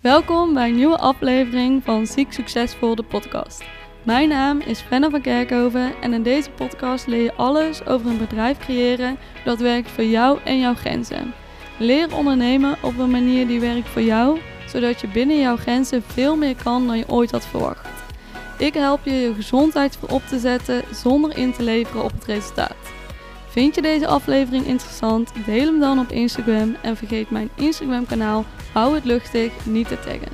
Welkom bij een nieuwe aflevering van Ziek Succesvol, de podcast. Mijn naam is Fenna van Kerkhoven en in deze podcast leer je alles over een bedrijf creëren dat werkt voor jou en jouw grenzen. Leer ondernemen op een manier die werkt voor jou, zodat je binnen jouw grenzen veel meer kan dan je ooit had verwacht. Ik help je je gezondheid voorop te zetten zonder in te leveren op het resultaat. Vind je deze aflevering interessant? Deel hem dan op Instagram en vergeet mijn Instagram kanaal Hou het luchtig niet te taggen.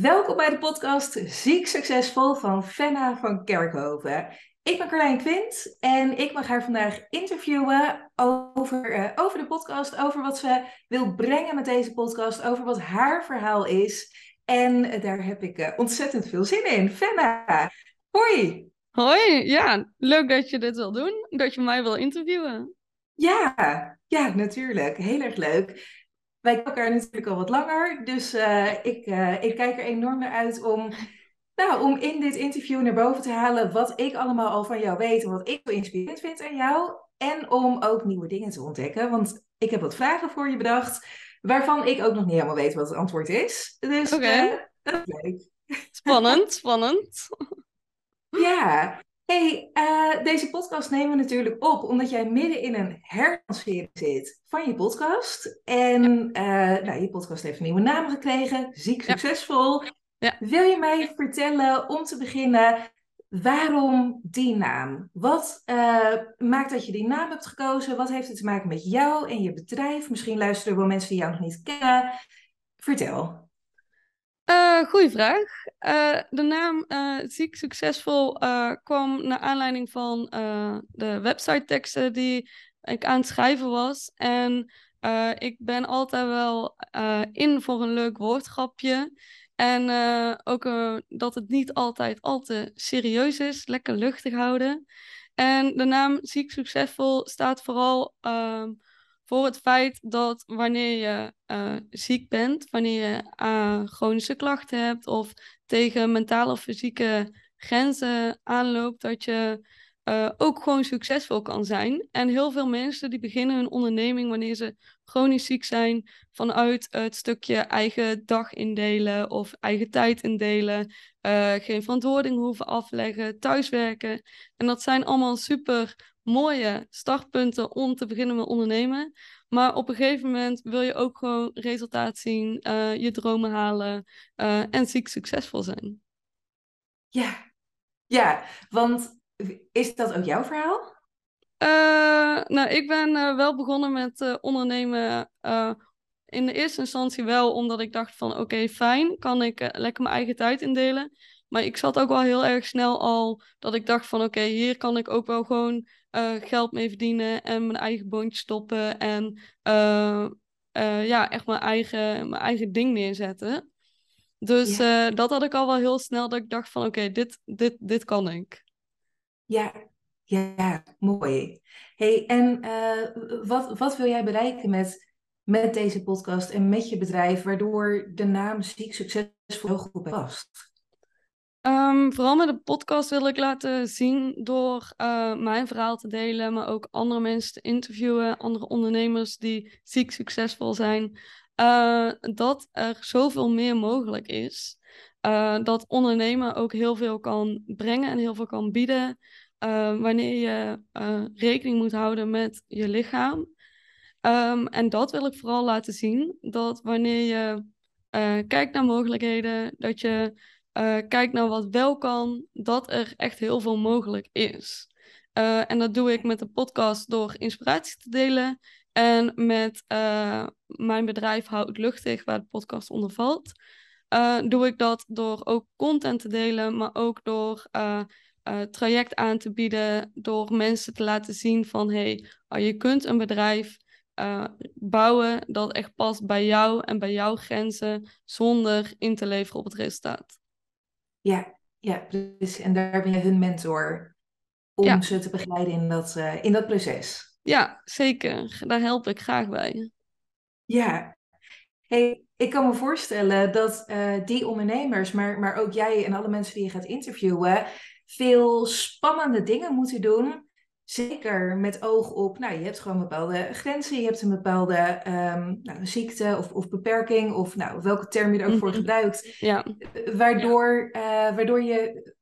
Welkom bij de podcast Ziek Succesvol van Fenna van Kerkhoven. Ik ben Carlijn Quint en ik mag haar vandaag interviewen over, uh, over de podcast, over wat ze wil brengen met deze podcast, over wat haar verhaal is. En daar heb ik uh, ontzettend veel zin in. Fenna, hoi! Hoi, ja, leuk dat je dit wil doen, dat je mij wil interviewen. Ja, ja, natuurlijk. Heel erg leuk. Wij kennen elkaar natuurlijk al wat langer, dus uh, ik, uh, ik kijk er enorm naar uit om, nou, om in dit interview naar boven te halen wat ik allemaal al van jou weet en wat ik zo inspirerend vind aan jou. En om ook nieuwe dingen te ontdekken, want ik heb wat vragen voor je bedacht, waarvan ik ook nog niet helemaal weet wat het antwoord is. Dus okay. uh, dat is leuk. Spannend, spannend. Ja, Hey, uh, deze podcast nemen we natuurlijk op omdat jij midden in een herlancering zit van je podcast. En uh, nou, je podcast heeft een nieuwe naam gekregen, Ziek Succesvol. Ja. Ja. Wil je mij vertellen, om te beginnen, waarom die naam? Wat uh, maakt dat je die naam hebt gekozen? Wat heeft het te maken met jou en je bedrijf? Misschien luisteren wel mensen die jou nog niet kennen. Vertel. Uh, goeie vraag. Uh, de naam uh, Ziek Succesvol kwam naar aanleiding van de website teksten die ik aan het schrijven was. En ik ben altijd wel in voor een leuk woordgrapje. En ook dat het niet altijd al te serieus is, lekker luchtig houden. En de naam Ziek Succesvol staat vooral ehm, voor het feit dat wanneer je uh, ziek bent, wanneer je uh, chronische klachten hebt of tegen mentale of fysieke grenzen aanloopt, dat je uh, ook gewoon succesvol kan zijn. En heel veel mensen die beginnen hun onderneming wanneer ze chronisch ziek zijn vanuit het stukje eigen dag indelen of eigen tijd indelen, geen verantwoording hoeven afleggen, thuiswerken. En dat zijn allemaal super mooie startpunten om te beginnen met ondernemen. Maar op een gegeven moment wil je ook gewoon resultaat zien, uh, je dromen halen uh, en ziek succesvol zijn. Ja, ja, want is dat ook jouw verhaal? Uh, nou, ik ben wel begonnen met ondernemen in de eerste instantie wel omdat ik dacht van oké, okay, fijn, kan ik lekker mijn eigen tijd indelen. Maar ik zat ook wel heel erg snel al dat ik dacht van oké, okay, hier kan ik ook wel gewoon uh, geld mee verdienen en mijn eigen boontje stoppen en uh, uh, ja, echt mijn eigen, mijn eigen ding neerzetten. Dus ja. dat had ik al wel heel snel dat ik dacht van oké, okay, dit, dit, dit kan ik. Ja, ja, mooi. Hey, en wat, wat wil jij bereiken met, met deze podcast en met je bedrijf, waardoor de naam Ziek Succesvol goed past? Um, vooral met de podcast wil ik laten zien door uh, mijn verhaal te delen, maar ook andere mensen te interviewen, andere ondernemers die ziek succesvol zijn, uh, dat er zoveel meer mogelijk is. Uh, dat ondernemen ook heel veel kan brengen en heel veel kan bieden wanneer je rekening moet houden met je lichaam. Um, en dat wil ik vooral laten zien, dat wanneer je kijkt naar mogelijkheden, dat je uh, kijk naar wat wel kan, dat er echt heel veel mogelijk is. Uh, en dat doe ik met de podcast door inspiratie te delen. En met uh, mijn bedrijf Houd Luchtig, waar de podcast onder valt, doe ik dat door ook content te delen, maar ook door traject aan te bieden, door mensen te laten zien van hey, oh, je kunt een bedrijf bouwen dat echt past bij jou en bij jouw grenzen, zonder in te leveren op het resultaat. Ja, ja, precies. En daar ben je hun mentor om ze te begeleiden in dat, uh, in dat proces. Ja, zeker. Daar help ik graag bij. Ja. Hey, ik kan me voorstellen dat uh, die ondernemers, maar, maar ook jij en alle mensen die je gaat interviewen, veel spannende dingen moeten doen Zeker met oog op, nou, je hebt gewoon bepaalde grenzen, je hebt een bepaalde ehm, nou, ziekte of, of beperking, of nou, welke term je er ook voor Mhm. gebruikt, Ja, waardoor, eh, waardoor je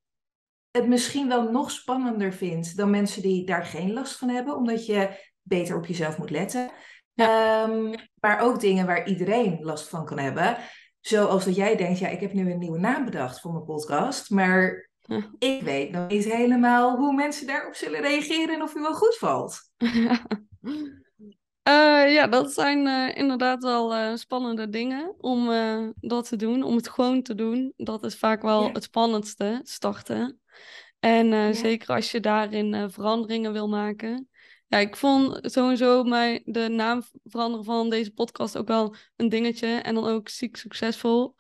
het misschien wel nog spannender vindt dan mensen die daar geen last van hebben, omdat je beter op jezelf moet letten. Ehm, maar ook dingen waar iedereen last van kan hebben. Zoals dat jij denkt, ja, ik heb nu een nieuwe naam bedacht voor mijn podcast, maar Ja. ik weet nog niet helemaal hoe mensen daarop zullen reageren en of u wel goed valt. Eh, ja, dat zijn eh, inderdaad wel eh, spannende dingen om dat te doen, om het gewoon te doen. Dat is vaak wel Ja. het spannendste, starten. En Ja. zeker als je daarin veranderingen wil maken. Ja, ik vond sowieso mij de naam veranderen van deze podcast ook wel een dingetje. En dan ook ziek succesvol.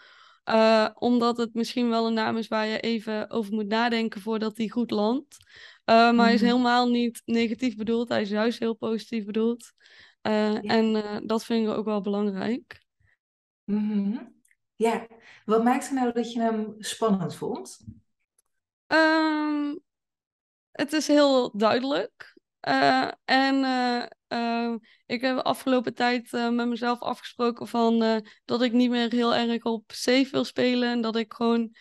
Eh, omdat het misschien wel een naam is waar je even over moet nadenken voordat die goed landt. Eh, maar hij is Mhm. helemaal niet negatief bedoeld. Hij is juist heel positief bedoeld. Eh, Ja. En dat vind ik ook wel belangrijk. Mhm. Ja, wat maakte nou dat je hem spannend vond? Ehm, het is heel duidelijk. Eh, en eh, eh, ik heb de afgelopen tijd eh, met mezelf afgesproken van, dat ik niet meer heel erg op safe wil spelen. En dat ik gewoon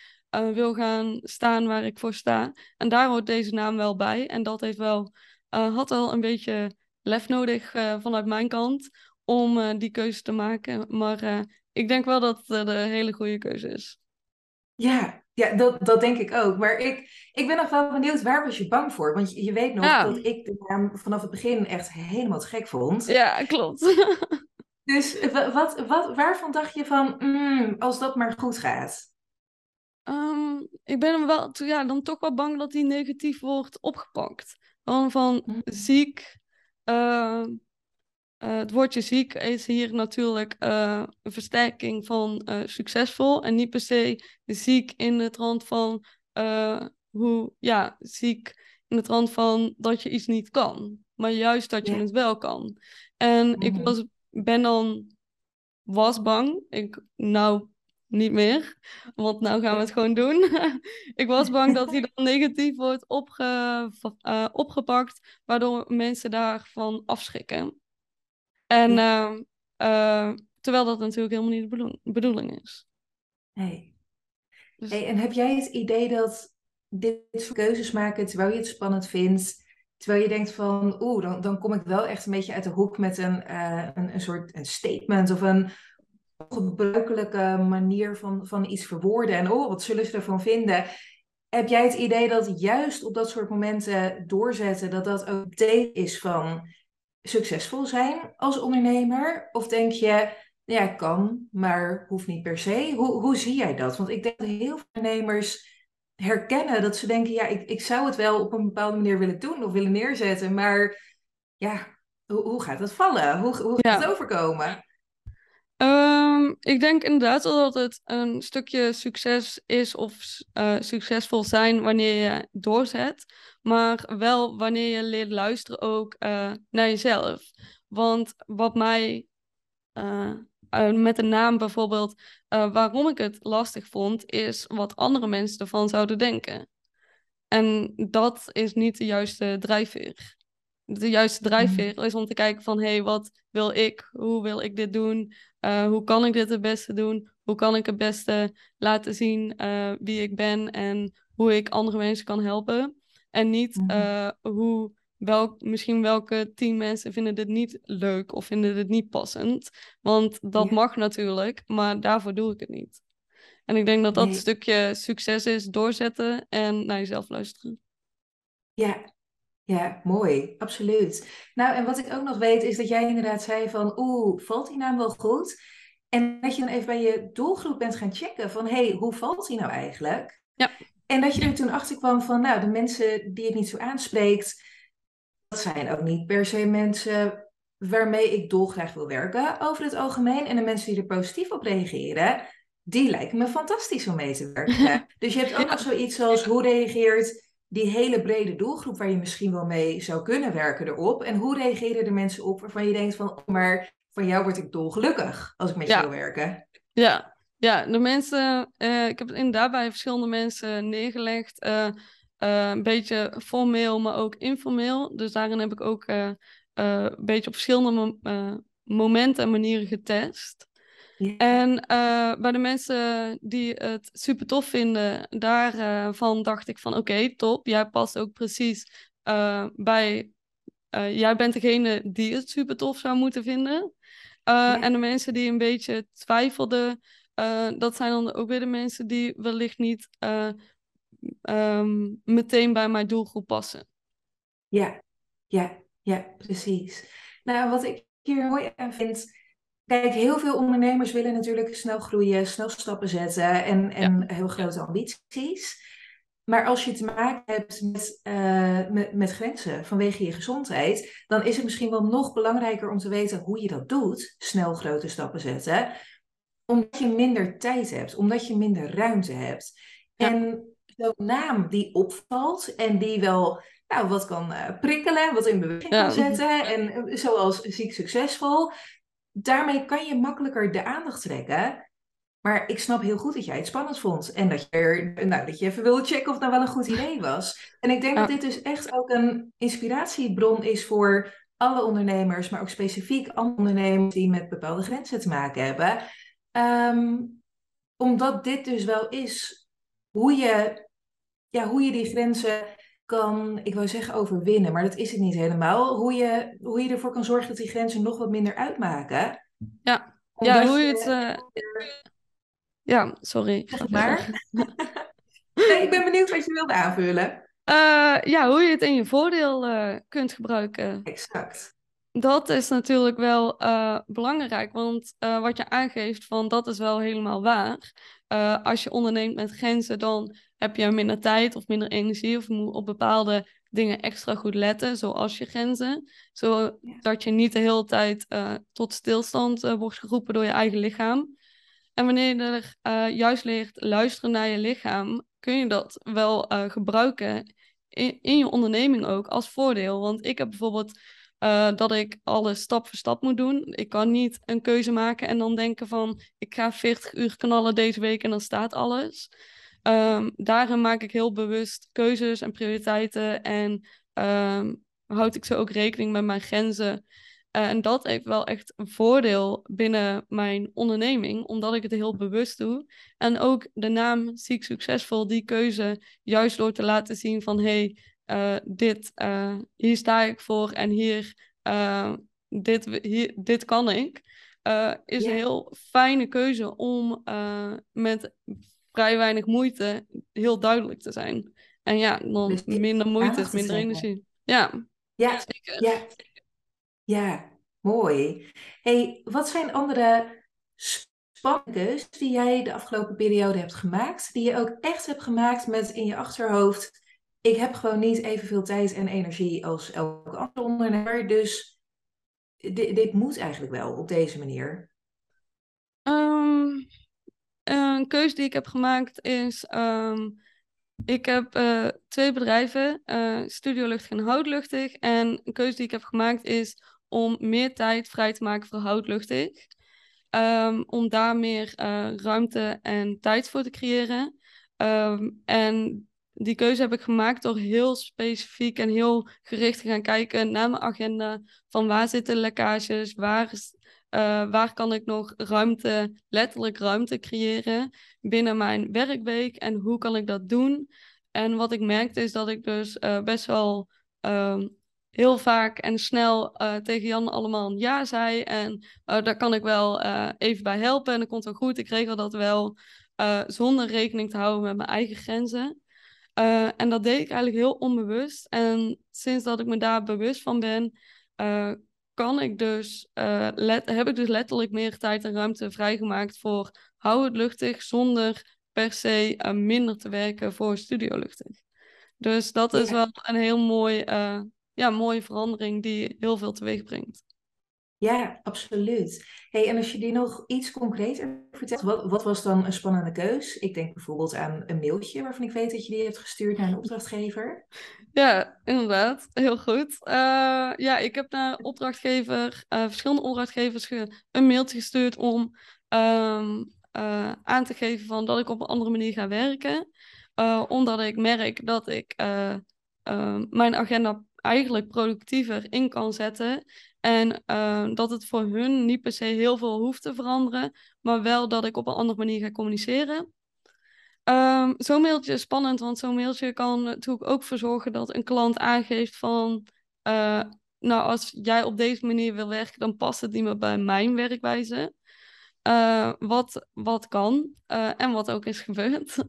wil gaan staan waar ik voor sta. En daar hoort deze naam wel bij. En dat heeft wel, had wel een beetje lef nodig vanuit mijn kant om die keuze te maken. Maar ik denk wel dat het een hele goede keuze is. Ja, ja dat, dat denk ik ook. Maar ik, ik ben nog wel benieuwd, waar was je bang voor? Want je, je weet nog Ja. dat ik de naam vanaf het begin echt helemaal te gek vond. Ja, klopt. Dus wa- wat, wat, waarvan dacht je van, mm, als dat maar goed gaat? Ehm, ik ben hem wel, ja, dan toch wel bang dat hij negatief wordt opgepakt. Gewoon van Mhm. ziek. eh, eh, het woordje ziek is hier natuurlijk eh, een versterking van eh, succesvol. En niet per se ziek in het rand van hoe, ja, ziek in het rand van dat je iets niet kan. Maar juist dat je Ja. het wel kan. En ik Mhm. was, ben dan, was bang. Ik, nou, niet meer. Want nou gaan we het gewoon doen. ik was bang dat hij dan negatief wordt opge, opgepakt, waardoor mensen daarvan afschrikken. En ehm, eh, terwijl dat natuurlijk helemaal niet de bedoel- bedoeling is. Hey. Dus, Hey, en heb jij het idee dat dit soort keuzes maken terwijl je het spannend vindt, terwijl je denkt van, oeh, dan, dan kom ik wel echt een beetje uit de hoek met een, eh, een, een soort een statement of een gebruikelijke manier van, van iets verwoorden en oh, wat zullen ze ervan vinden? Heb jij het idee dat juist op dat soort momenten doorzetten, dat dat ook deel is van succesvol zijn als ondernemer? Of denk je, ja, kan, maar hoeft niet per se. Hoe, hoe zie jij dat? Want ik denk dat heel veel ondernemers herkennen dat ze denken, ja, ik, ik zou het wel op een bepaalde manier willen doen of willen neerzetten, maar ja, hoe, hoe gaat het vallen? Hoe, hoe gaat Ja. het overkomen? Ehm, ik denk inderdaad dat het een stukje succes is of eh, succesvol zijn wanneer je doorzet. Maar wel wanneer je leert luisteren ook eh, naar jezelf. Want wat mij eh, eh, met de naam bijvoorbeeld, waarom ik het lastig vond, is wat andere mensen ervan zouden denken. En dat is niet de juiste drijfveer. De juiste drijfveer is om te kijken van, hé, hey, wat wil ik? Hoe wil ik dit doen? Hoe kan ik dit het beste doen? Hoe kan ik het beste laten zien wie ik ben en hoe ik andere mensen kan helpen? En niet Mhm. eh, hoe welk, misschien welke tien mensen vinden dit niet leuk of vinden dit niet passend. Want dat Ja. mag natuurlijk, maar daarvoor doe ik het niet. En ik denk dat dat Nee. stukje succes is, doorzetten en naar jezelf luisteren. Ja, ja, mooi, absoluut. Nou, en wat ik ook nog weet is dat jij inderdaad zei van, oeh, valt die naam wel goed? En dat je dan even bij je doelgroep bent gaan checken van, hé, hey, hoe valt die nou eigenlijk? Ja. En dat je er toen achter kwam van, nou, de mensen die het niet zo aanspreekt, dat zijn ook niet per se mensen waarmee ik dolgraag wil werken over het algemeen. En de mensen die er positief op reageren, die lijken me fantastisch om mee te werken. dus je hebt ook nog zoiets als, hoe reageert die hele brede doelgroep waar je misschien wel mee zou kunnen werken erop? En hoe reageren de mensen op waarvan je denkt van, oh, maar van jou word ik dolgelukkig als ik met Ja. je wil werken? Ja, ja de mensen, eh, ik heb het inderdaad bij verschillende mensen neergelegd. Eh, een beetje formeel, maar ook informeel. Dus daarin heb ik ook een beetje op verschillende momenten en manieren getest. En bij de mensen die het super tof vinden, daarvan dacht ik van oké, top. Jij past ook precies bij jij bent degene die het super tof zou moeten vinden. En de mensen die een beetje twijfelden, uh, dat zijn dan ook weer de mensen die wellicht niet uh, um, meteen bij mijn doelgroep passen. Ja, ja, ja, precies. Nou, wat ik hier mooi aan vind. Kijk, heel veel ondernemers willen natuurlijk snel groeien, snel stappen zetten en, en ja. heel grote ambities. Maar als je te maken hebt met, uh, met, met, grenzen vanwege je gezondheid, dan is het misschien wel nog belangrijker om te weten hoe je dat doet, snel grote stappen zetten, omdat je minder tijd hebt, omdat je minder ruimte hebt. En zo'n naam die opvalt en die wel nou, wat kan uh, prikkelen, wat in beweging kan zetten, en eh, zoals ziek succesvol, daarmee kan je makkelijker de aandacht trekken. Maar ik snap heel goed dat jij het spannend vond. En dat je, er, nou, dat je even wilde checken of het nou wel een goed idee was. En ik denk dat dit dus echt ook een inspiratiebron is voor alle ondernemers, maar ook specifiek andere ondernemers die met bepaalde grenzen te maken hebben. Ehm, omdat dit dus wel is hoe je, ja, hoe je die grenzen kan, ik wou zeggen overwinnen, maar dat is het niet helemaal. Hoe je, hoe je ervoor kan zorgen dat die grenzen nog wat minder uitmaken. Ja, ja hoe je het... Uh... Ja, sorry. maar. nee, ik ben benieuwd wat je wilt aanvullen. Uh, ja, hoe je het in je voordeel uh, kunt gebruiken. Exact dat is natuurlijk wel uh, belangrijk, want uh, wat je aangeeft van dat is wel helemaal waar. Uh, als je onderneemt met grenzen, dan heb je minder tijd of minder energie of moet op bepaalde dingen extra goed letten, zoals je grenzen, zodat je niet de hele tijd tot stilstand wordt geroepen door je eigen lichaam. En wanneer je er juist leert luisteren naar je lichaam, kun je dat wel gebruiken in, in je onderneming ook als voordeel. Want ik heb bijvoorbeeld uh, dat ik alles stap voor stap moet doen. Ik kan niet een keuze maken en dan denken van ik ga 40 uur knallen deze week en dan staat alles. Um, maak ik heel bewust keuzes en prioriteiten en um, houd ik zo ook rekening met mijn grenzen. Uh, en dat heeft wel echt een voordeel binnen mijn onderneming, omdat ik het heel bewust doe. En ook de naam Ziek Succesvol, die keuze, juist door te laten zien van hey, uh, dit, uh, hier sta ik voor en hier, uh, dit, hier, dit kan ik. is een heel fijne keuze om met vrij weinig moeite heel duidelijk te zijn. En ja, dan minder moeite minder energie. Ja, ja, zeker. Ja. ja, mooi. Hey, wat zijn andere spannende die jij de afgelopen periode hebt gemaakt, die je ook echt hebt gemaakt met in je achterhoofd ik heb gewoon niet evenveel tijd en energie als elke andere ondernemer. Dus dit, dit moet eigenlijk wel op deze manier. Um, een keuze die ik heb gemaakt is. Um, ik heb uh, twee bedrijven, uh, Studio Luchtig en Houtluchtig. En een keuze die ik heb gemaakt is om meer tijd vrij te maken voor Houtluchtig. Um, om daar meer uh, ruimte en tijd voor te creëren. En die keuze heb ik gemaakt door heel specifiek en heel gericht te gaan kijken naar mijn agenda. Van waar zitten lekkages, waar, uh, waar kan ik nog ruimte, letterlijk ruimte creëren binnen mijn werkweek en hoe kan ik dat doen. En wat ik merkte is dat ik dus uh, best wel uh, heel vaak en snel uh, tegen Jan allemaal ja zei. En daar kan ik wel even bij helpen en dat komt wel goed. Ik regel dat wel zonder rekening te houden met mijn eigen grenzen. Uh, en dat deed ik eigenlijk heel onbewust. En sinds dat ik me daar bewust van ben, uh, kan ik dus, uh, let, heb ik dus letterlijk meer tijd en ruimte vrijgemaakt voor hou het luchtig zonder per se minder te werken voor studio luchtig. Dus dat is wel een heel mooi, ja, mooie verandering die heel veel teweeg brengt. Ja, absoluut. Hey, en als je die nog iets concreter vertelt, wat, wat was dan een spannende keus? Ik denk bijvoorbeeld aan een mailtje waarvan ik weet dat je die hebt gestuurd naar een opdrachtgever. Ja, inderdaad. Heel goed. Uh, ja, ik heb naar opdrachtgever, uh, verschillende opdrachtgevers een mailtje gestuurd om um, uh, aan te geven van dat ik op een andere manier ga werken. omdat ik merk dat ik mijn agenda eigenlijk productiever in kan zetten. En dat het voor hun niet per se heel veel hoeft te veranderen, maar wel dat ik op een andere manier ga communiceren. Um, zo'n mailtje is spannend, want zo'n mailtje kan natuurlijk ook voor zorgen dat een klant aangeeft van, uh, nou, als jij op deze manier wil werken, dan past het niet meer bij mijn werkwijze. Uh, wat, wat kan uh, en wat ook is gebeurd.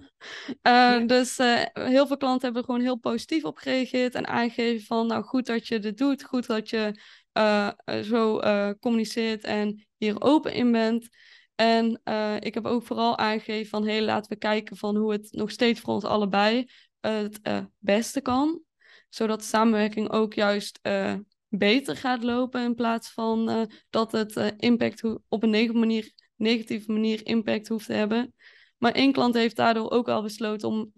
Ja. Dus heel veel klanten hebben er gewoon heel positief op gereageerd en aangegeven van, nou, goed dat je dit doet, goed dat je zo communiceert en hier open in bent. En ik heb ook vooral aangegeven van, hé, hey, laten we kijken van hoe het nog steeds voor ons allebei het beste kan. Zodat de samenwerking ook juist beter gaat lopen in plaats van dat het impact op een negatieve manier, negatieve manier impact hoeft te hebben. Maar één klant heeft daardoor ook al besloten om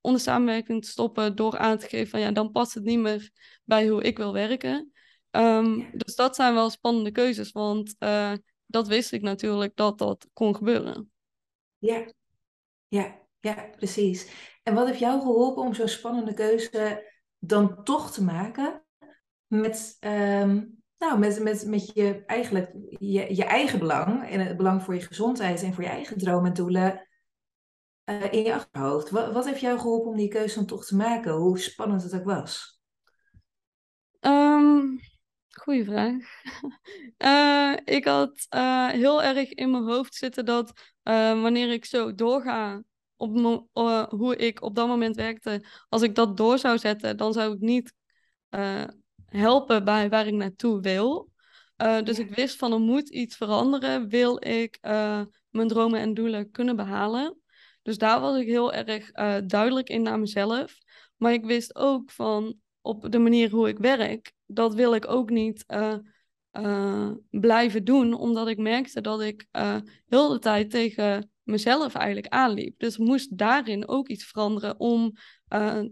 onder samenwerking te stoppen door aan te geven van, ja, dan past het niet meer bij hoe ik wil werken. Um, dus dat zijn wel spannende keuzes, want dat wist ik natuurlijk dat dat kon gebeuren. Ja, ja, ja, precies. En wat heeft jou geholpen om zo'n spannende keuze dan toch te maken met, um, nou, met, met, met je, eigenlijk, je, je eigen belang en het belang voor je gezondheid en voor je eigen dromen en doelen uh, in je achterhoofd? Wat, wat heeft jou geholpen om die keuze dan toch te maken, hoe spannend het ook was? Um, Goeie vraag. Uh, ik had uh, heel erg in mijn hoofd zitten dat wanneer ik zo doorga op hoe ik op dat moment werkte, als ik dat door zou zetten, dan zou ik niet helpen bij waar ik naartoe wil. dus ik wist van er moet iets veranderen, wil ik mijn dromen en doelen kunnen behalen. Dus daar was ik heel erg duidelijk in naar mezelf. Maar ik wist ook van op de manier hoe ik werk, dat wil ik ook niet blijven doen, omdat ik merkte dat ik heel de tijd tegen mezelf eigenlijk aanliep. Dus moest daarin ook iets veranderen om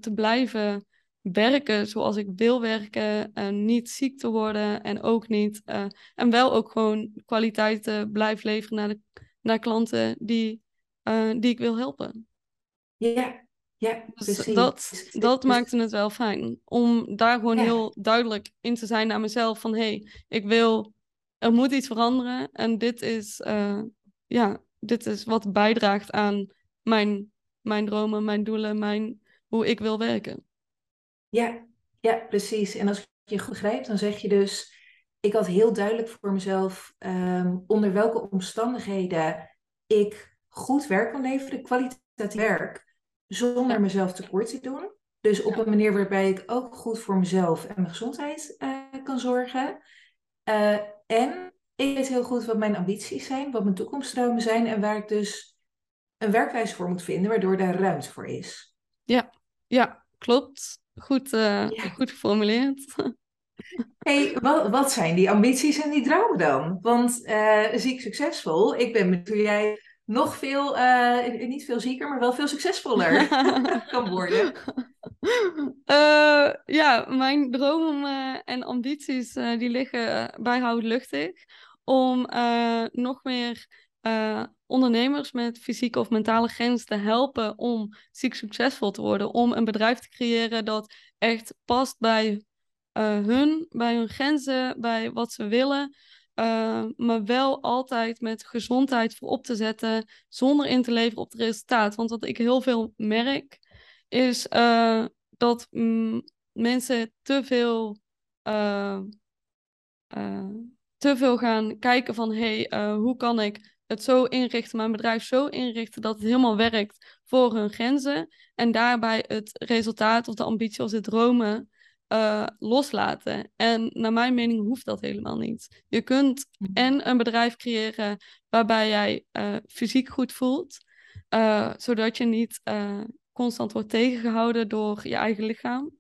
te blijven werken zoals ik wil werken, en niet ziek te worden en ook niet, en wel ook gewoon kwaliteiten blijven leveren naar, de, naar klanten die, die ik wil helpen. Ja, ja, dus dat, dat maakte het wel fijn. Om daar gewoon heel duidelijk in te zijn naar mezelf. Van hé, hey, ik wil, er moet iets veranderen. En dit is, uh, ja, dit is wat bijdraagt aan mijn, mijn dromen, mijn doelen, mijn, hoe ik wil werken. Ja, ja, precies. En als ik je goed begrijp, dan zeg je dus... Ik had heel duidelijk voor mezelf um, onder welke omstandigheden ik goed werk kan leveren, kwalitatief werk zonder mezelf tekort te doen. Dus op een manier waarbij ik ook goed voor mezelf en mijn gezondheid uh, kan zorgen. Uh, en ik weet heel goed wat mijn ambities zijn, wat mijn toekomstdromen zijn en waar ik dus een werkwijze voor moet vinden, waardoor daar ruimte voor is. Ja, ja klopt. Goed, ja. goed geformuleerd. Hey, wat, wat zijn die ambities en die dromen dan? Want ziek succesvol, ik ben met jij nog veel, uh, niet veel zieker, maar wel veel succesvoller kan worden. Uh, ja, mijn dromen en ambities uh, die liggen bijhoud luchtig. Om nog meer ondernemers met fysieke of mentale grenzen te helpen om ziek succesvol te worden. Om een bedrijf te creëren dat echt past bij hun, bij hun grenzen, bij wat ze willen. Uh, maar wel altijd met gezondheid voorop te zetten, zonder in te leveren op het resultaat. Want wat ik heel veel merk, is uh, dat mm, mensen te veel, te veel gaan kijken van hé, hey, hoe kan ik het zo inrichten, mijn bedrijf zo inrichten dat het helemaal werkt voor hun grenzen. En daarbij het resultaat of de ambitie of de dromen uh, loslaten. En naar mijn mening hoeft dat helemaal niet. Je kunt mhm. en een bedrijf creëren waarbij jij uh, fysiek goed voelt, uh, zodat je niet constant wordt tegengehouden door je eigen lichaam.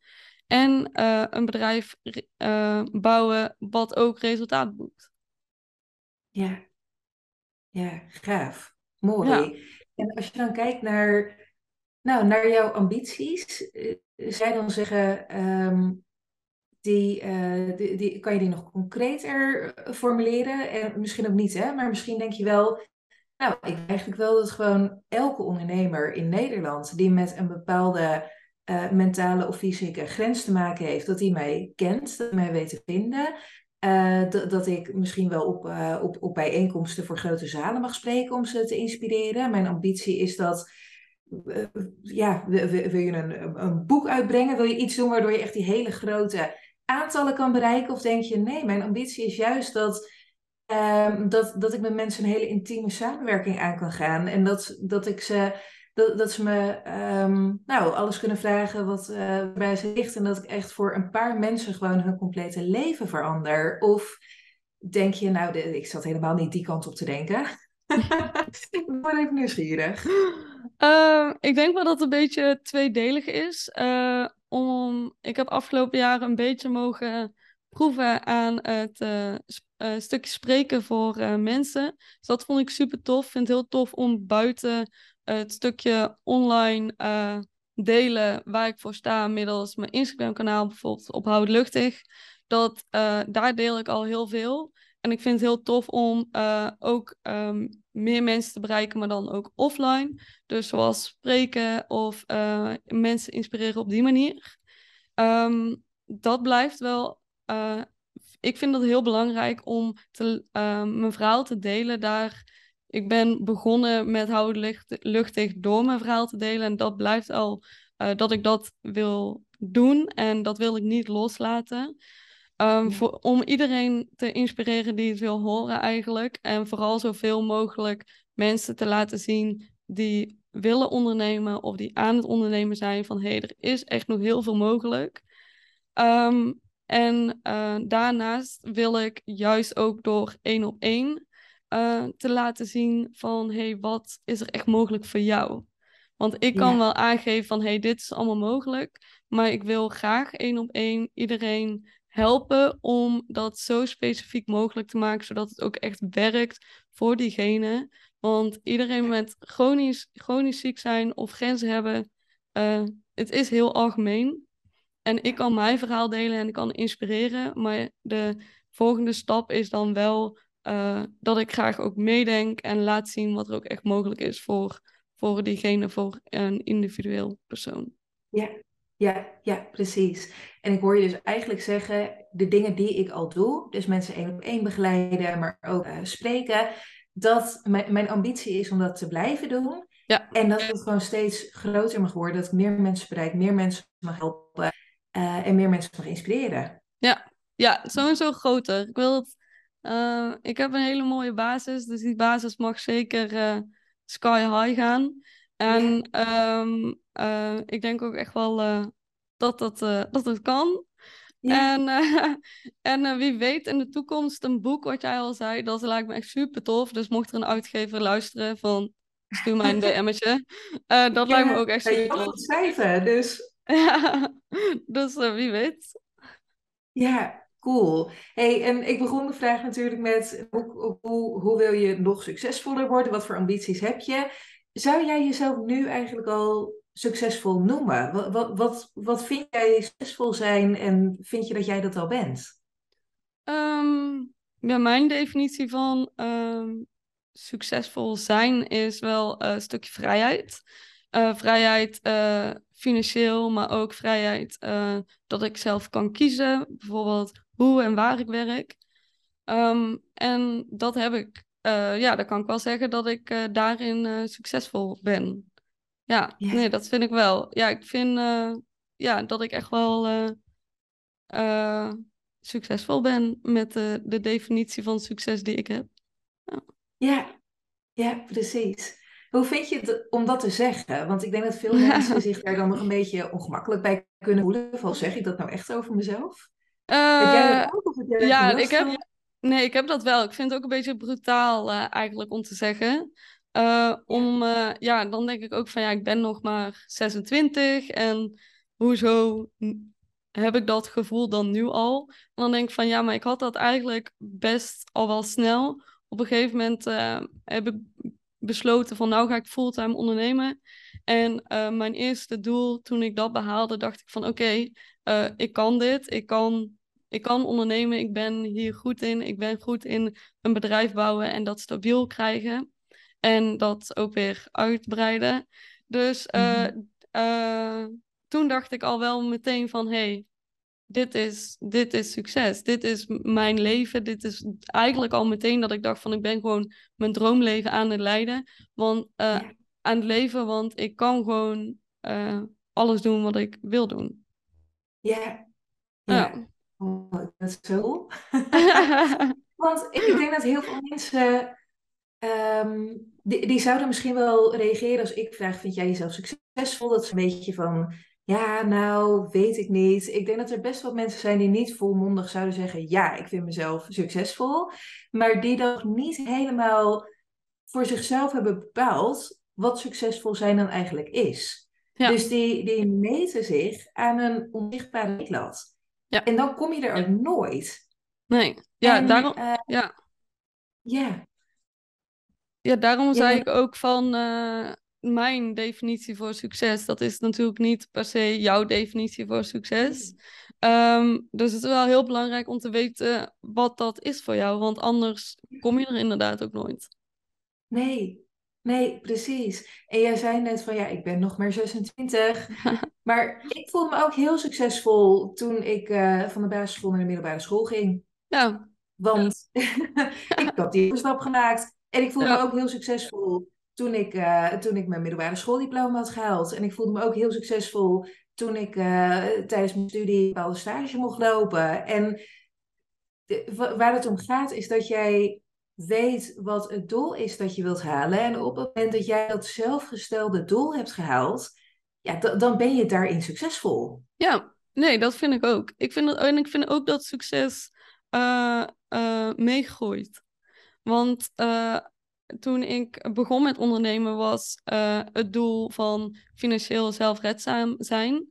En een bedrijf bouwen wat ook resultaat boekt. Ja, ja, gaaf. Mooi. Ja. En als je dan kijkt naar, nou, naar jouw ambities, zij dan zeggen, um, die, uh, die, die, kan je die nog concreter eh, formuleren? En misschien ook niet, hè? maar misschien denk je wel, Nou, ik denk eigenlijk wel dat gewoon elke ondernemer in Nederland die met een bepaalde uh, mentale of fysieke grens te maken heeft, dat hij mij kent, dat hij mij weet te vinden. Uh, dat ik misschien wel op, uh, op, op bijeenkomsten voor grote zalen mag spreken om ze te inspireren. Mijn ambitie is dat, ja, wil, wil je een, een boek uitbrengen? Wil je iets doen waardoor je echt die hele grote aantallen kan bereiken? Of denk je, nee, mijn ambitie is juist dat, uh, dat, dat ik met mensen een hele intieme samenwerking aan kan gaan. En dat, dat ik ze dat, dat ze me um, nou, alles kunnen vragen wat uh, bij ze ligt. En dat ik echt voor een paar mensen gewoon hun complete leven verander. Of denk je, nou, de, ik zat helemaal niet die kant op te denken. ik word even nieuwsgierig. Uh, ik denk wel dat het een beetje tweedelig is. Uh, om, ik heb afgelopen jaren een beetje mogen proeven aan het uh, stukje spreken voor mensen. Dus dat vond ik super tof. Ik vind het heel tof om buiten het stukje online uh, delen waar ik voor sta, middels mijn Instagram-kanaal bijvoorbeeld op Luchtig, dat uh, daar deel ik al heel veel. En ik vind het heel tof om uh, ook um, meer mensen te bereiken, maar dan ook offline. Dus zoals spreken of mensen inspireren op die manier. Um, dat blijft wel. ik vind het heel belangrijk om te, mijn verhaal te delen daar ik ben begonnen met houden luchtig door mijn verhaal te delen. En dat blijft al uh, dat ik dat wil doen. En dat wil ik niet loslaten. Um, voor, om iedereen te inspireren die het wil horen eigenlijk. En vooral zoveel mogelijk mensen te laten zien die willen ondernemen of die aan het ondernemen zijn. Van hé, hey, er is echt nog heel veel mogelijk. Um, en uh, daarnaast wil ik juist ook door één op één uh, te laten zien van hey, wat is er echt mogelijk voor jou? Want ik kan wel aangeven van hey, dit is allemaal mogelijk, maar ik wil graag één op één iedereen helpen om dat zo specifiek mogelijk te maken, zodat het ook echt werkt voor diegene. Want iedereen met chronisch, chronisch ziek zijn of grenzen hebben, uh, het is heel algemeen. En ik kan mijn verhaal delen en ik kan inspireren, maar de volgende stap is dan wel uh, dat ik graag ook meedenk en laat zien wat er ook echt mogelijk is voor, voor diegene, voor een individueel persoon. Ja, ja, ja, precies. En ik hoor je dus eigenlijk zeggen, de dingen die ik al doe, dus mensen één op één begeleiden, maar ook uh, spreken, dat mijn, mijn ambitie is om dat te blijven doen. Ja. En dat het gewoon steeds groter mag worden, dat ik meer mensen bereik, meer mensen mag helpen uh, en meer mensen mag inspireren. Ja, ja sowieso groter. Ik wil het uh, ik heb een hele mooie basis, dus die basis mag zeker uh, sky high gaan. En ja. um, uh, ik denk ook echt wel dat, dat, dat het kan. Ja. En, en wie weet in de toekomst een boek, wat jij al zei, dat lijkt me echt super tof. Dus mocht er een uitgever luisteren van stuur mij een DM'tje. dat lijkt me ook echt super tof. Je schrijven, dus... ja, dus wie weet. Ja, Cool. Hey, en ik begon de vraag natuurlijk met hoe, hoe, hoe wil je nog succesvoller worden? Wat voor ambities heb je? Zou jij jezelf nu eigenlijk al succesvol noemen? Wat, wat, wat, vind jij succesvol zijn en vind je dat jij dat al bent? Um, ja, mijn definitie van um, succesvol zijn is wel een stukje vrijheid. Uh, vrijheid uh, financieel, maar ook vrijheid uh, dat ik zelf kan kiezen. Bijvoorbeeld hoe en waar ik werk. Um, en dat heb ik, uh, ja, dan kan ik wel zeggen dat ik uh, daarin uh, succesvol ben. Ja, yeah. nee, dat vind ik wel. Ja, ik vind ja, dat ik echt wel succesvol ben met de, de definitie van succes die ik heb. Ja. ja, ja, precies. Hoe vind je het om dat te zeggen? Want ik denk dat veel mensen zich daar dan nog een beetje ongemakkelijk bij kunnen voelen. Of zeg ik dat nou echt over mezelf? Heb jij dat ook? Of heb jij ja, ik heb, nee, ik heb dat wel. Ik vind het ook een beetje brutaal uh, eigenlijk om te zeggen. Uh, om, ja, dan denk ik ook van ja, ik ben nog maar 26 en hoezo heb ik dat gevoel dan nu al? En dan denk ik van ja, maar ik had dat eigenlijk best al wel snel. Op een gegeven moment heb ik besloten van nou ga ik fulltime ondernemen. En mijn eerste doel toen ik dat behaalde, dacht ik van oké, okay, uh, ik kan dit, ik kan, ik kan ondernemen, ik ben hier goed in, ik ben goed in een bedrijf bouwen en dat stabiel krijgen. en dat ook weer uitbreiden. Dus mm toen dacht ik al wel meteen van, hey, dit is, dit is succes. Dit is mijn leven. Dit is eigenlijk al meteen dat ik dacht van ik ben gewoon mijn droomleven aan het leiden. Want, Aan het leven, want ik kan gewoon alles doen wat ik wil doen. Ja. Ja. Oh, dat is zo. want ik denk dat heel veel mensen... Um, die, die zouden misschien wel reageren als ik vraag, vind jij jezelf succesvol? Dat is een beetje van, ja, nou, weet ik niet. Ik denk dat er best wel mensen zijn die niet volmondig zouden zeggen: Ja, ik vind mezelf succesvol. Maar die dan niet helemaal voor zichzelf hebben bepaald wat succesvol zijn dan eigenlijk is. Dus die, die meten zich aan een onzichtbare meetlat. Ja. En dan kom je er ook nooit. Nee, ja, daarom. Uh, ja. ja. Ja, daarom zei ik ook van. Uh, mijn definitie voor succes. Dat is natuurlijk niet per se jouw definitie voor succes. Ehm, dus het is wel heel belangrijk om te weten wat dat is voor jou, want anders kom je er inderdaad ook nooit. Nee, nee, precies. En jij zei net van ja, ik ben nog maar 26. maar ik voelde me ook heel succesvol toen ik uh, van de basisschool naar de middelbare school ging. Ja. Want ik had die stap gemaakt. En ik voelde me ook heel succesvol toen ik, uh, toen ik mijn middelbare schooldiploma had gehaald. En ik voelde me ook heel succesvol toen ik uh, tijdens mijn studie een bepaalde stage mocht lopen. En de, waar het om gaat is dat jij weet wat het doel is dat je wilt halen. En op het moment dat jij dat zelfgestelde doel hebt gehaald, ja, dan ben je daarin succesvol. Ja, nee, dat vind ik ook. Ik vind, dat, en ik vind ook dat succes uh. Want toen ik begon met ondernemen was het doel van financieel zelfredzaam zijn.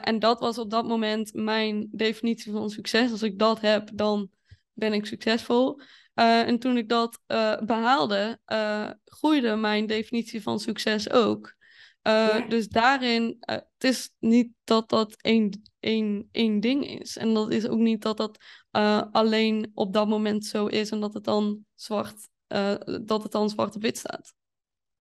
En dat was op dat moment mijn definitie van succes. Als ik dat heb, dan ben ik succesvol. Uh, en toen ik dat behaalde, groeide mijn definitie van succes ook. Ja. Dus daarin, het is niet dat dat één, één, één ding is. En dat is ook niet dat dat alleen op dat moment zo is en dat het dan zwart dat het dan zwart op wit staat.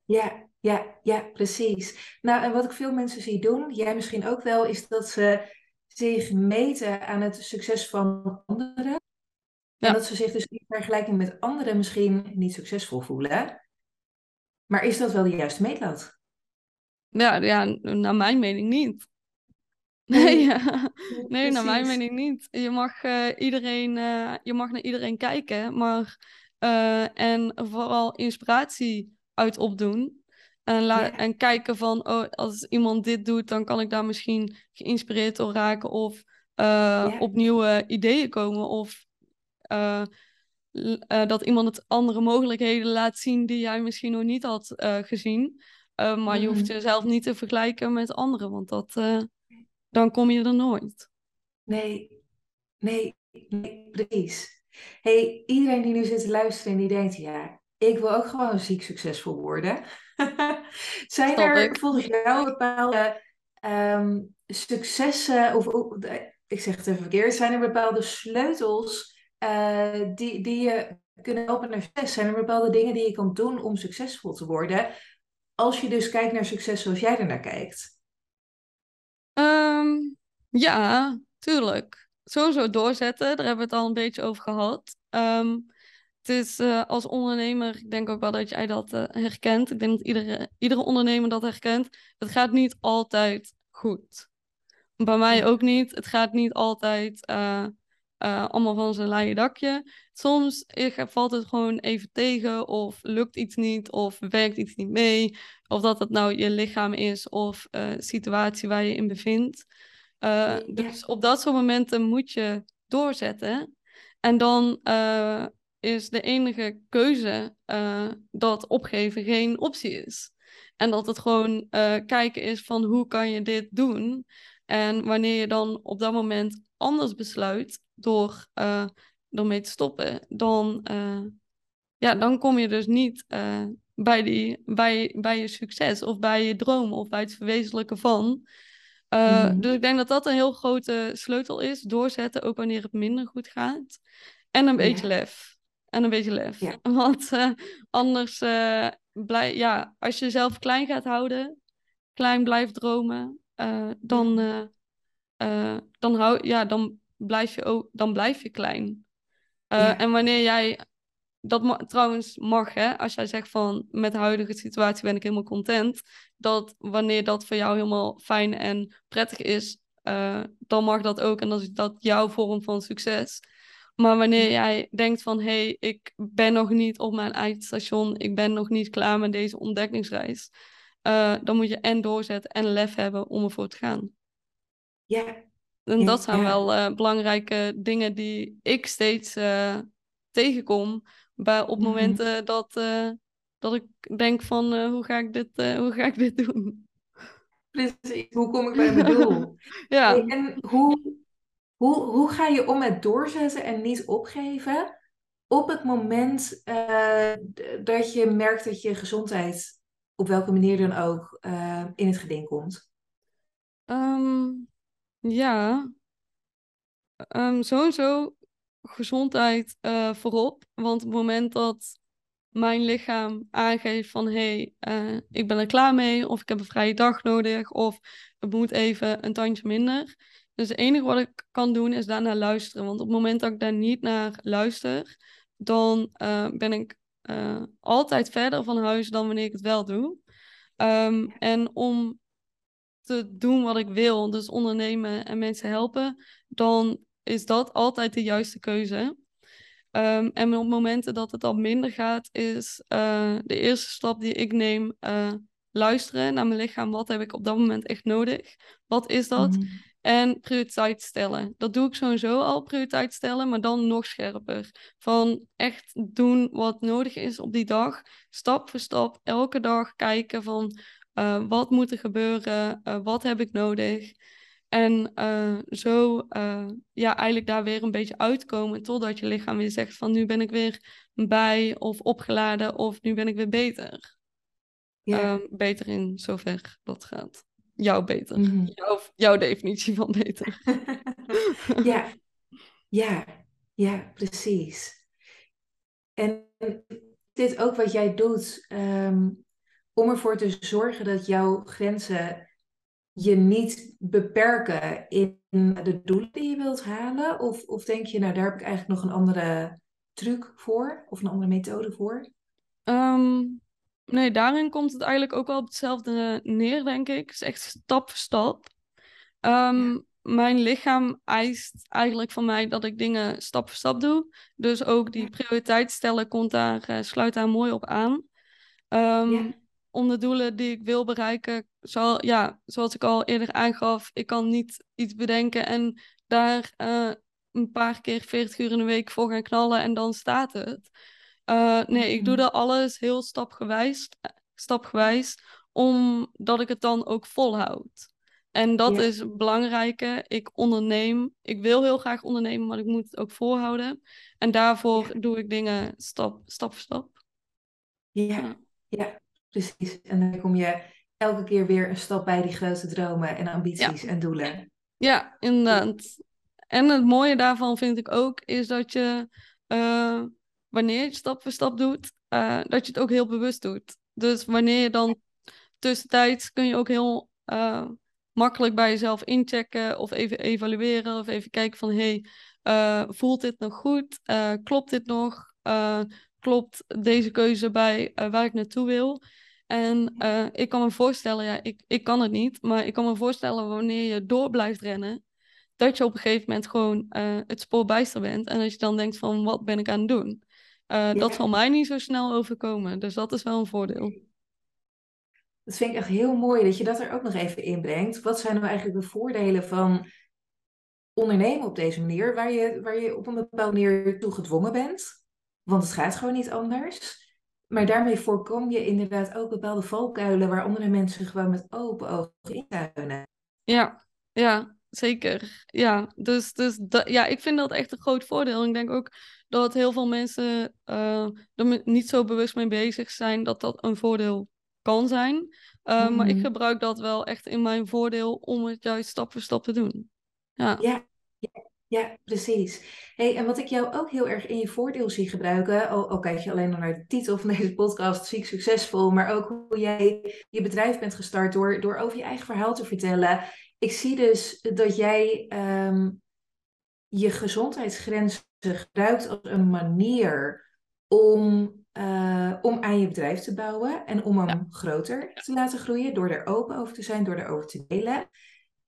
Ja, ja, ja, precies. Nou, en wat ik veel mensen zie doen, jij misschien ook wel, is dat ze zich meten aan het succes van anderen. Ja. En dat ze zich dus in vergelijking met anderen misschien niet succesvol voelen. Maar is dat wel de juiste meetlat? Ja, ja naar mijn mening niet. Nee, ja. nee naar mijn mening niet. Je mag, uh, iedereen, uh, je mag naar iedereen kijken, maar uh, en vooral inspiratie uit opdoen. En, en kijken van, oh, als iemand dit doet, dan kan ik daar misschien geïnspireerd door raken of op nieuwe ideeën komen. Of uh, dat iemand het andere mogelijkheden laat zien die jij misschien nog niet had gezien. maar je hoeft mhm. jezelf niet te vergelijken met anderen, want dat, dan kom je er nooit. Nee, nee, nee, precies hey, iedereen die nu zit te luisteren en die denkt, ja, ik wil ook gewoon ziek succesvol worden. Zijn er volgens jou bepaalde um, successen, of, ik zeg het even verkeerd, zijn er bepaalde sleutels uh, die, die je kunnen helpen naar succes? Zijn er bepaalde dingen die je kan doen om succesvol te worden? Als je dus kijkt naar succes zoals jij er naar kijkt. Um, ja, tuurlijk sowieso doorzetten. Daar hebben we het al een beetje over gehad. Um, het is uh, als ondernemer, ik denk ook wel dat jij dat uh, herkent. Ik denk dat iedere, iedere ondernemer dat herkent. Het gaat niet altijd goed. Bij mij ook niet. Het gaat niet altijd uh, allemaal van zijn laaie dakje. Soms valt het gewoon even tegen, of lukt iets niet, of werkt iets niet mee. Of dat het nou je lichaam is, of situatie waar je in bevindt. Uh, dus op dat soort momenten moet je doorzetten. En dan uh, is de enige keuze uh, dat opgeven geen optie is. En dat het gewoon kijken is van hoe kan je dit doen. En wanneer je dan op dat moment anders besluit door ermee te stoppen, dan, ja, dan kom je dus niet bij, die, bij, bij je succes of bij je droom of bij het verwezenlijken van. Uh, Dus ik denk dat dat een heel grote sleutel is. Doorzetten, ook wanneer het minder goed gaat. En een beetje lef. En een beetje lef. Want uh, anders, uh, blij, ja, als je jezelf klein gaat houden, klein blijft dromen, uh, dan, uh, dan, hou, ja, dan, blijf je ook, dan blijf je klein. Ja. En wanneer jij dat ma trouwens mag, hè, als jij zegt van met de huidige situatie ben ik helemaal content, dat wanneer dat voor jou helemaal fijn en prettig is, dan mag dat ook en dan is dat jouw vorm van succes. Maar wanneer jij denkt van hé, hey, ik ben nog niet op mijn eindstation, ik ben nog niet klaar met deze ontdekkingsreis, uh, dan moet je en doorzetten en lef hebben om ervoor te gaan. Ja. En dat zijn wel uh, belangrijke dingen die ik steeds tegenkom bij, op mhm. momenten dat, dat ik denk van hoe, ga ik dit, hoe ga ik dit doen? Precies, hoe kom ik bij mijn doel? ja. En hoe, hoe, hoe ga je om met doorzetten en niet opgeven op het moment dat je merkt dat je gezondheid op welke manier dan ook in het geding komt? Um, ja, um, sowieso gezondheid uh, voorop. Want op het moment dat mijn lichaam aangeeft van hé, hey, uh, ik ben er klaar mee, of ik heb een vrije dag nodig, of het moet even een tandje minder. Dus het enige wat ik kan doen is daarnaar luisteren. Want op het moment dat ik daar niet naar luister, dan ben ik altijd verder van huis dan wanneer ik het wel doe. Um, en om te doen wat ik wil, dus ondernemen en mensen helpen, dan is dat altijd de juiste keuze. Um, en op momenten dat het al minder gaat, is uh, de eerste stap die ik neem uh, luisteren naar mijn lichaam. Wat heb ik op dat moment echt nodig? Wat is dat? Mm. En prioriteit stellen. Dat doe ik sowieso al, prioriteit stellen, maar dan nog scherper. Van echt doen wat nodig is op die dag. Stap voor stap, elke dag kijken van uh, wat moet er gebeuren? wat heb ik nodig? En uh, zo ja, eigenlijk daar weer een beetje uitkomen totdat je lichaam weer zegt van nu ben ik weer bij of opgeladen of nu ben ik weer beter. Ja. Uh, beter in zover dat gaat. Jouw beter. Mm. Jouw, jouw definitie van beter. ja. ja, ja, precies. En dit ook wat jij doet um, om ervoor te zorgen dat jouw grenzen je niet beperken in de doelen die je wilt halen? Of, of denk je, nou daar heb ik eigenlijk nog een andere truc voor of een andere methode voor? Um, nee, daarin komt het eigenlijk ook wel op hetzelfde neer, denk ik. Het is echt stap voor stap. Um, ja. Mijn lichaam eist eigenlijk van mij dat ik dingen stap voor stap doe. Dus ook die prioriteit stellen komt daar, uh, sluit daar mooi op aan. Um, ja om de doelen die ik wil bereiken, zal, ja, zoals ik al eerder aangaf, ik kan niet iets bedenken en daar uh, een paar keer 40 uur in de week voor gaan knallen en dan staat het. Uh, nee, ik doe mhm. dat alles heel stapgewijs, stapgewijs, omdat ik het dan ook volhoud. En dat ja. is het belangrijke. Ik onderneem. Ik wil heel graag ondernemen, maar ik moet het ook volhouden. En daarvoor ja. doe ik dingen stap, stap voor stap. Ja, ja. Precies. En dan kom je elke keer weer een stap bij die grote dromen en ambities en doelen. Ja, inderdaad. En het mooie daarvan vind ik ook, is dat je uh, wanneer je stap voor stap doet, uh, dat je het ook heel bewust doet. Dus wanneer je dan tussentijds kun je ook heel uh, makkelijk bij jezelf inchecken of even evalueren of even kijken van hey, voelt dit nog goed? klopt dit nog? klopt deze keuze bij waar ik naartoe wil? En ik kan me voorstellen, ja, ik, ik kan het niet, maar ik kan me voorstellen wanneer je door blijft rennen, dat je op een gegeven moment gewoon het spoor bijster bent. En als je dan denkt van, wat ben ik aan het doen? Ja. Dat zal mij niet zo snel overkomen. Dus dat is wel een voordeel. Dat vind ik echt heel mooi dat je dat er ook nog even inbrengt. Wat zijn nou eigenlijk de voordelen van ondernemen op deze manier, waar je, waar je op een bepaalde manier toe gedwongen bent? Want het gaat gewoon niet anders. Maar daarmee voorkom je inderdaad ook bepaalde valkuilen waar andere mensen gewoon met open ogen intuinen. Ja, ja, zeker. Ja, dus, dus dat, ja, ik vind dat echt een groot voordeel. Ik denk ook dat heel veel mensen uh, er niet zo bewust mee bezig zijn dat dat een voordeel kan zijn. Uh, mm. Maar ik mhm. gebruik dat wel echt in mijn voordeel om het juist stap voor stap te doen. Ja. ja. ja. Ja, precies. Hey, en wat ik jou ook heel erg in je voordeel zie gebruiken, al, al kijk je alleen nog naar de titel van deze podcast, ziek succesvol, maar ook hoe jij je bedrijf bent gestart door, door over je eigen verhaal te vertellen. Ik zie dus dat jij ehm, je gezondheidsgrenzen gebruikt als een manier om, uh, om aan je bedrijf te bouwen en om hem groter te laten groeien, door er open over te zijn, door erover te delen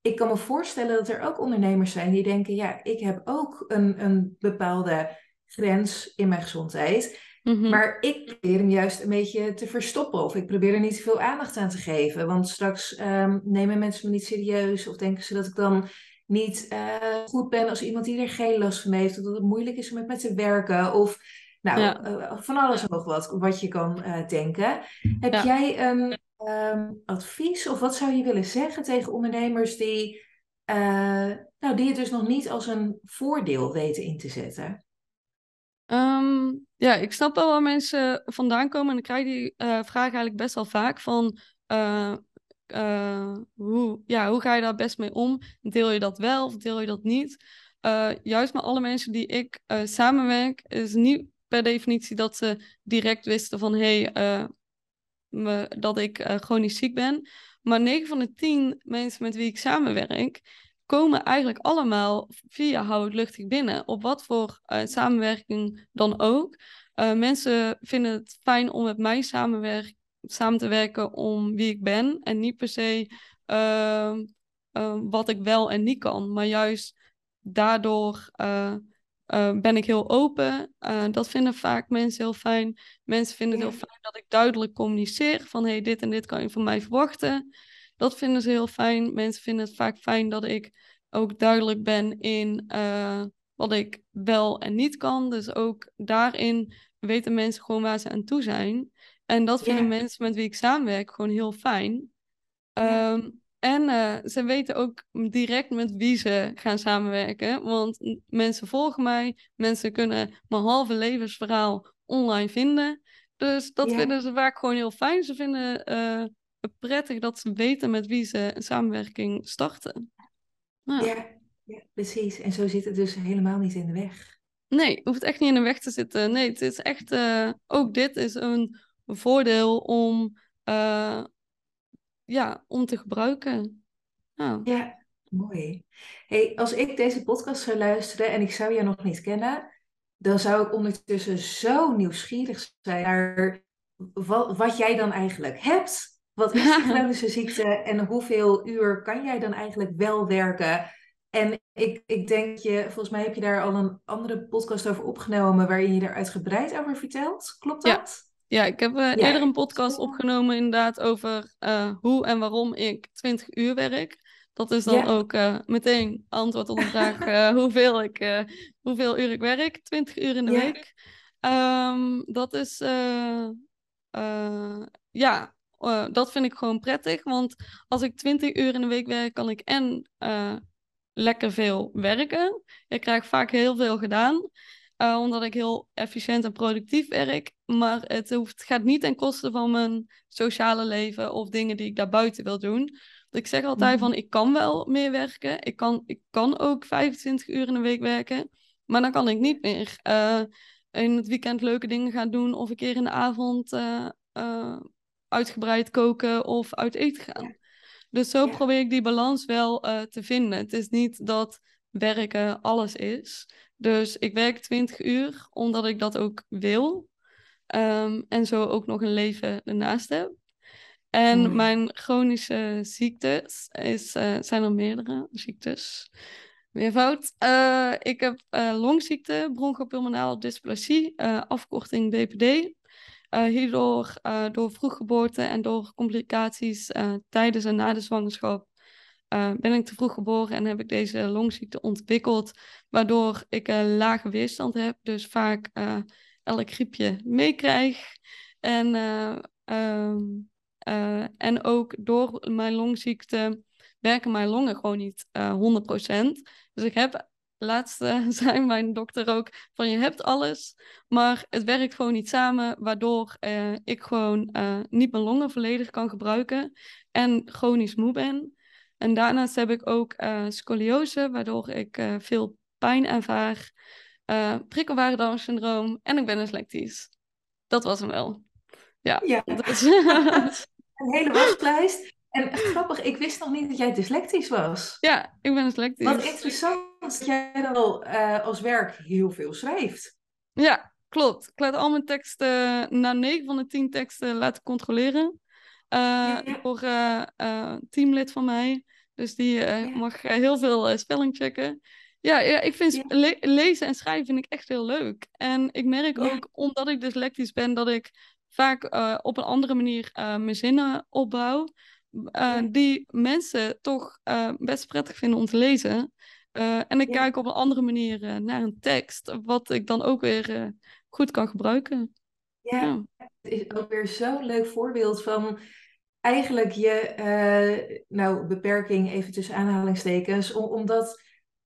ik kan me voorstellen dat er ook ondernemers zijn die denken, ja, ik heb ook een, een bepaalde grens in mijn gezondheid. Mhm. Maar ik probeer hem juist een beetje te verstoppen of ik probeer er niet te veel aandacht aan te geven. Want straks um, nemen mensen me niet serieus of denken ze dat ik dan niet uh, goed ben als iemand die er geen last van heeft. Of dat het moeilijk is om met me te werken. Of nou, uh, van alles nog wat, wat je kan uh, denken. Heb jij een Ehm, advies of wat zou je willen zeggen tegen ondernemers die, nou, die het dus nog niet als een voordeel weten in te zetten? Ehm, ja, ik snap wel waar mensen vandaan komen en ik krijg die vraag eigenlijk best wel vaak van uh, hoe, ja, hoe ga je daar best mee om? Deel je dat wel of deel je dat niet? juist met alle mensen die ik samenwerk is niet per definitie dat ze direct wisten van hé, hey, dat ik uh, chronisch ziek ben. Maar 9 van de 10 mensen met wie ik samenwerk, komen eigenlijk allemaal via Hou het luchtig binnen. Op wat voor uh, samenwerking dan ook. Uh, mensen vinden het fijn om met mij samenwerk samen te werken om wie ik ben. En niet per se ehm, ehm, wat ik wel en niet kan. Maar juist daardoor uh, ben ik heel open. Uh, dat vinden vaak mensen heel fijn. Mensen vinden het heel fijn dat ik duidelijk communiceer van hey, dit en dit kan je van mij verwachten. Dat vinden ze heel fijn. Mensen vinden het vaak fijn dat ik ook duidelijk ben in wat ik wel en niet kan. Dus ook daarin weten mensen gewoon waar ze aan toe zijn. En dat vinden mensen met wie ik samenwerk gewoon heel fijn. Um, en uh, ze weten ook direct met wie ze gaan samenwerken. Want mensen volgen mij. Mensen kunnen mijn halve levensverhaal online vinden. Dus dat vinden ze vaak gewoon heel fijn. Ze vinden uh, het prettig dat ze weten met wie ze een samenwerking starten. Nou. Ja, ja, precies. En zo zit het dus helemaal niet in de weg. Nee, hoeft echt niet in de weg te zitten. Nee, het is echt... Uh, ook dit is een voordeel om ja, om te gebruiken. Nou. Ja, mooi. Hey, als ik deze podcast zou luisteren en ik zou jou nog niet kennen, dan zou ik ondertussen zo nieuwsgierig zijn naar wat, wat jij dan eigenlijk hebt. Wat is die chronische ziekte en hoeveel uur kan jij dan eigenlijk wel werken? En ik, ik denk je, volgens mij heb je daar al een andere podcast over opgenomen waarin je daar uitgebreid over vertelt. Klopt dat? Ja, ik heb uh, eerder een podcast opgenomen inderdaad over uh, hoe en waarom ik 20 uur werk. Dat is dan ook uh, meteen antwoord op de vraag hoeveel, ik, hoeveel uur ik werk. 20 uur in de week. Um, dat is, ja, dat vind ik gewoon prettig. Want als ik 20 uur in de week werk, kan ik en lekker veel werken. Ik krijg vaak heel veel gedaan. Uh, omdat ik heel efficiënt en productief werk. Maar het, hoeft, gaat niet ten koste van mijn sociale leven of dingen die ik daarbuiten wil doen. ik zeg altijd mhm. van, ik kan wel meer werken. Ik kan, ik kan ook 25 uur in de week werken. Maar dan kan ik niet meer uh, in het weekend leuke dingen gaan doen. Of een keer in de avond uh, uitgebreid koken of uit eten gaan. Dus zo probeer ik die balans wel te vinden. Het is niet dat werken alles is. Dus ik werk 20 uur omdat ik dat ook wil. Ehm, en zo ook nog een leven ernaast heb. En mijn chronische ziektes is, uh, zijn er meerdere ziektes. Meervoud. Uh, ik heb uh, longziekte, bronchopulmonale dysplasie, afkorting BPD. hierdoor door vroeggeboorte en door complicaties tijdens en na de zwangerschap uh, ben ik te vroeg geboren en heb ik deze longziekte ontwikkeld, waardoor ik een lage weerstand heb, dus vaak uh, elk griepje meekrijg. En, uh, en ook door mijn longziekte werken mijn longen gewoon niet 100%. Dus ik heb, laatste zei mijn dokter ook, van je hebt alles, maar het werkt gewoon niet samen, waardoor ik gewoon niet mijn longen volledig kan gebruiken en chronisch moe ben. En daarnaast heb ik ook uh, scoliose, waardoor ik uh, veel pijn ervaar, uh, prikkelbare Down-syndroom en ik ben dyslectisch. Dat was hem wel. Ja. ja. een hele waslijst. En grappig, ik wist nog niet dat jij dyslectisch was. Ja, ik ben dyslectisch. Wat interessant dat jij dan al uh, als werk heel veel schrijft. Ja, klopt. Ik laat al mijn teksten, na 9 van de 10 teksten, laten controleren. Uh, ja. Door uh, teamlid van mij. Dus die ja. mag heel veel spelling checken. Ja, ja ik vind le lezen en schrijven vind ik echt heel leuk. En ik merk ook, omdat ik dyslectisch ben, dat ik vaak op een andere manier mijn zinnen opbouw. Die mensen toch best prettig vinden om te lezen. en ik kijk op een andere manier naar een tekst, wat ik dan ook weer goed kan gebruiken. Ja, het is ook weer zo'n leuk voorbeeld van eigenlijk je uh, nou, beperking, even tussen aanhalingstekens, om, om dat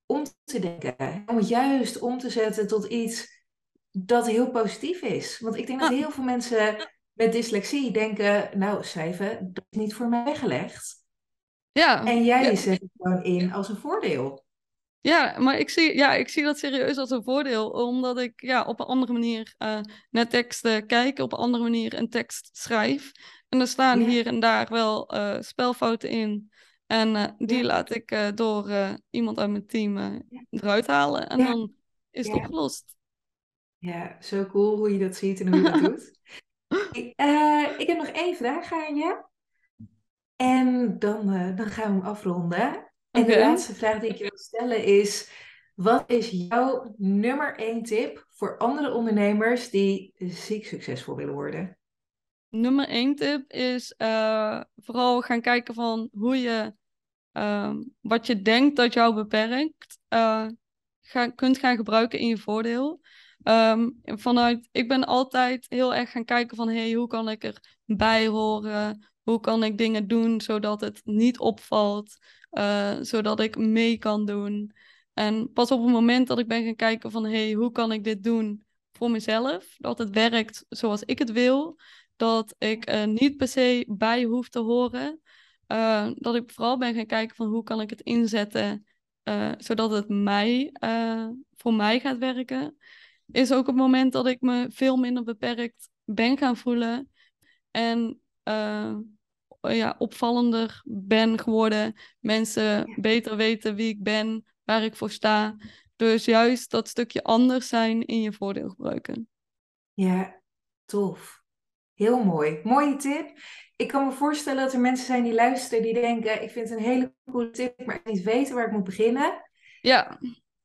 om te denken. Om het juist om te zetten tot iets dat heel positief is. Want ik denk dat heel veel mensen met dyslexie denken, nou, schrijven, dat is niet voor mij weggelegd. Ja. En jij ja. zet het gewoon in als een voordeel. Ja, maar ik zie, ja, ik zie dat serieus als een voordeel, omdat ik ja, op een andere manier uh, naar teksten kijk, op een andere manier een tekst schrijf. En er staan hier en daar wel uh, spelfouten in. En uh, die laat ik door iemand uit mijn team eruit halen. En dan is het opgelost. Ja, zo cool hoe je dat ziet en hoe je dat doet. ik, ik heb nog één vraag aan je. En dan, dan gaan we hem afronden. En de laatste vraag die ik je wil stellen is: wat is jouw nummer één tip voor andere ondernemers die ziek succesvol willen worden? Nummer één tip is uh, vooral gaan kijken van hoe je uh, wat je denkt dat jou beperkt, uh, ga, kunt gaan gebruiken in je voordeel. Um, vanuit, ik ben altijd heel erg gaan kijken van hey, hoe kan ik erbij horen? Hoe kan ik dingen doen zodat het niet opvalt? Uh, zodat ik mee kan doen. En pas op het moment dat ik ben gaan kijken van hey, hoe kan ik dit doen voor mezelf? Dat het werkt zoals ik het wil. Dat ik uh, niet per se bij hoef te horen. Uh, dat ik vooral ben gaan kijken van hoe kan ik het inzetten zodat het mij, voor mij gaat werken. Is ook het moment dat ik me veel minder beperkt ben gaan voelen. En ja, opvallender ben geworden. Mensen beter weten wie ik ben, waar ik voor sta. Dus juist dat stukje anders zijn in je voordeel gebruiken. Ja, tof. Heel mooi. Mooie tip. Ik kan me voorstellen dat er mensen zijn die luisteren die denken: ik vind het een hele coole tip, maar ik niet weten waar ik moet beginnen. Ja.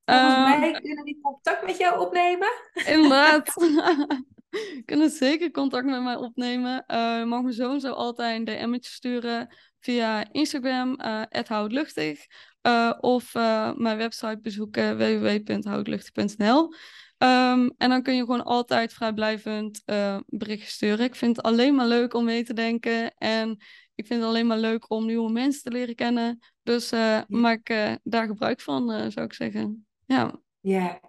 Volgens uh, mij kunnen die contact met jou opnemen. Inderdaad. kunnen zeker contact met mij opnemen. Uh, je mag me sowieso altijd een DM'tje sturen via Instagram, uh, houtluchtig. Uh, of mijn website bezoeken, www.houtluchtig.nl. Um, ehm, en dan kun je gewoon altijd vrijblijvend berichten sturen. Ik vind het alleen maar leuk om mee te denken. En ik vind het alleen maar leuk om nieuwe mensen te leren kennen. Dus maak daar gebruik van, zou ik zeggen. Ja. Ja,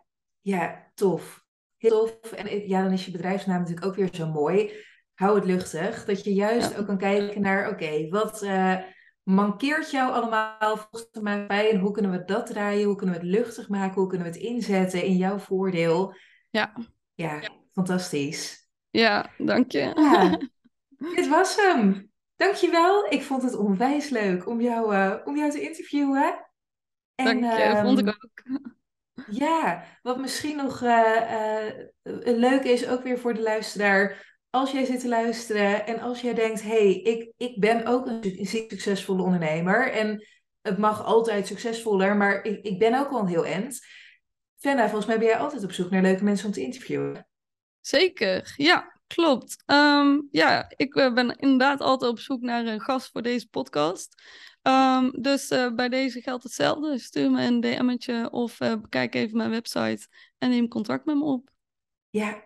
ja tof heel tof. En ja, dan is je bedrijfsnaam natuurlijk ook weer zo mooi. Hou het luchtig. Dat je juist ook kan kijken naar, oké, wat uh, mankeert jou allemaal volgens de maatschappij? En hoe kunnen we dat draaien? Hoe kunnen we het luchtig maken? Hoe kunnen we het inzetten in jouw voordeel? Ja. Ja, fantastisch. Ja, dank je. Ja, dit was hem. Dankjewel. Ik vond het onwijs leuk om jou, uh, om jou te interviewen. En, dank je, um, vond ik ook. Ja, wat misschien nog uh, uh, leuk is, ook weer voor de luisteraar. Als jij zit te luisteren en als jij denkt, hé, hey, ik, ik ben ook een succesvolle ondernemer. En het mag altijd succesvoller, maar ik, ik ben ook al een heel end. Fenna, volgens mij ben jij altijd op zoek naar leuke mensen om te interviewen. Zeker, ja. Klopt. Um, ja, ik eh, ben inderdaad altijd op zoek naar een gast voor deze podcast. Um, dus uh, bij deze geldt hetzelfde. Stuur me een DM'tje of uh, bekijk even mijn website en neem contact met me op. Ja,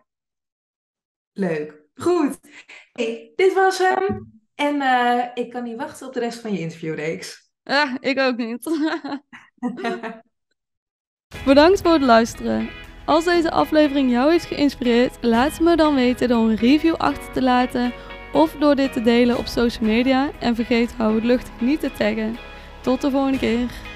leuk. Goed. Hey, dit was hem. En ik kan niet wachten op de rest van je interviewreeks. Ja, ik ook niet. Bedankt voor het luisteren. Als deze aflevering jou heeft geïnspireerd, laat me dan weten door een review achter te laten of door dit te delen op social media. En vergeet hou het luchtig niet te taggen. Tot de volgende keer.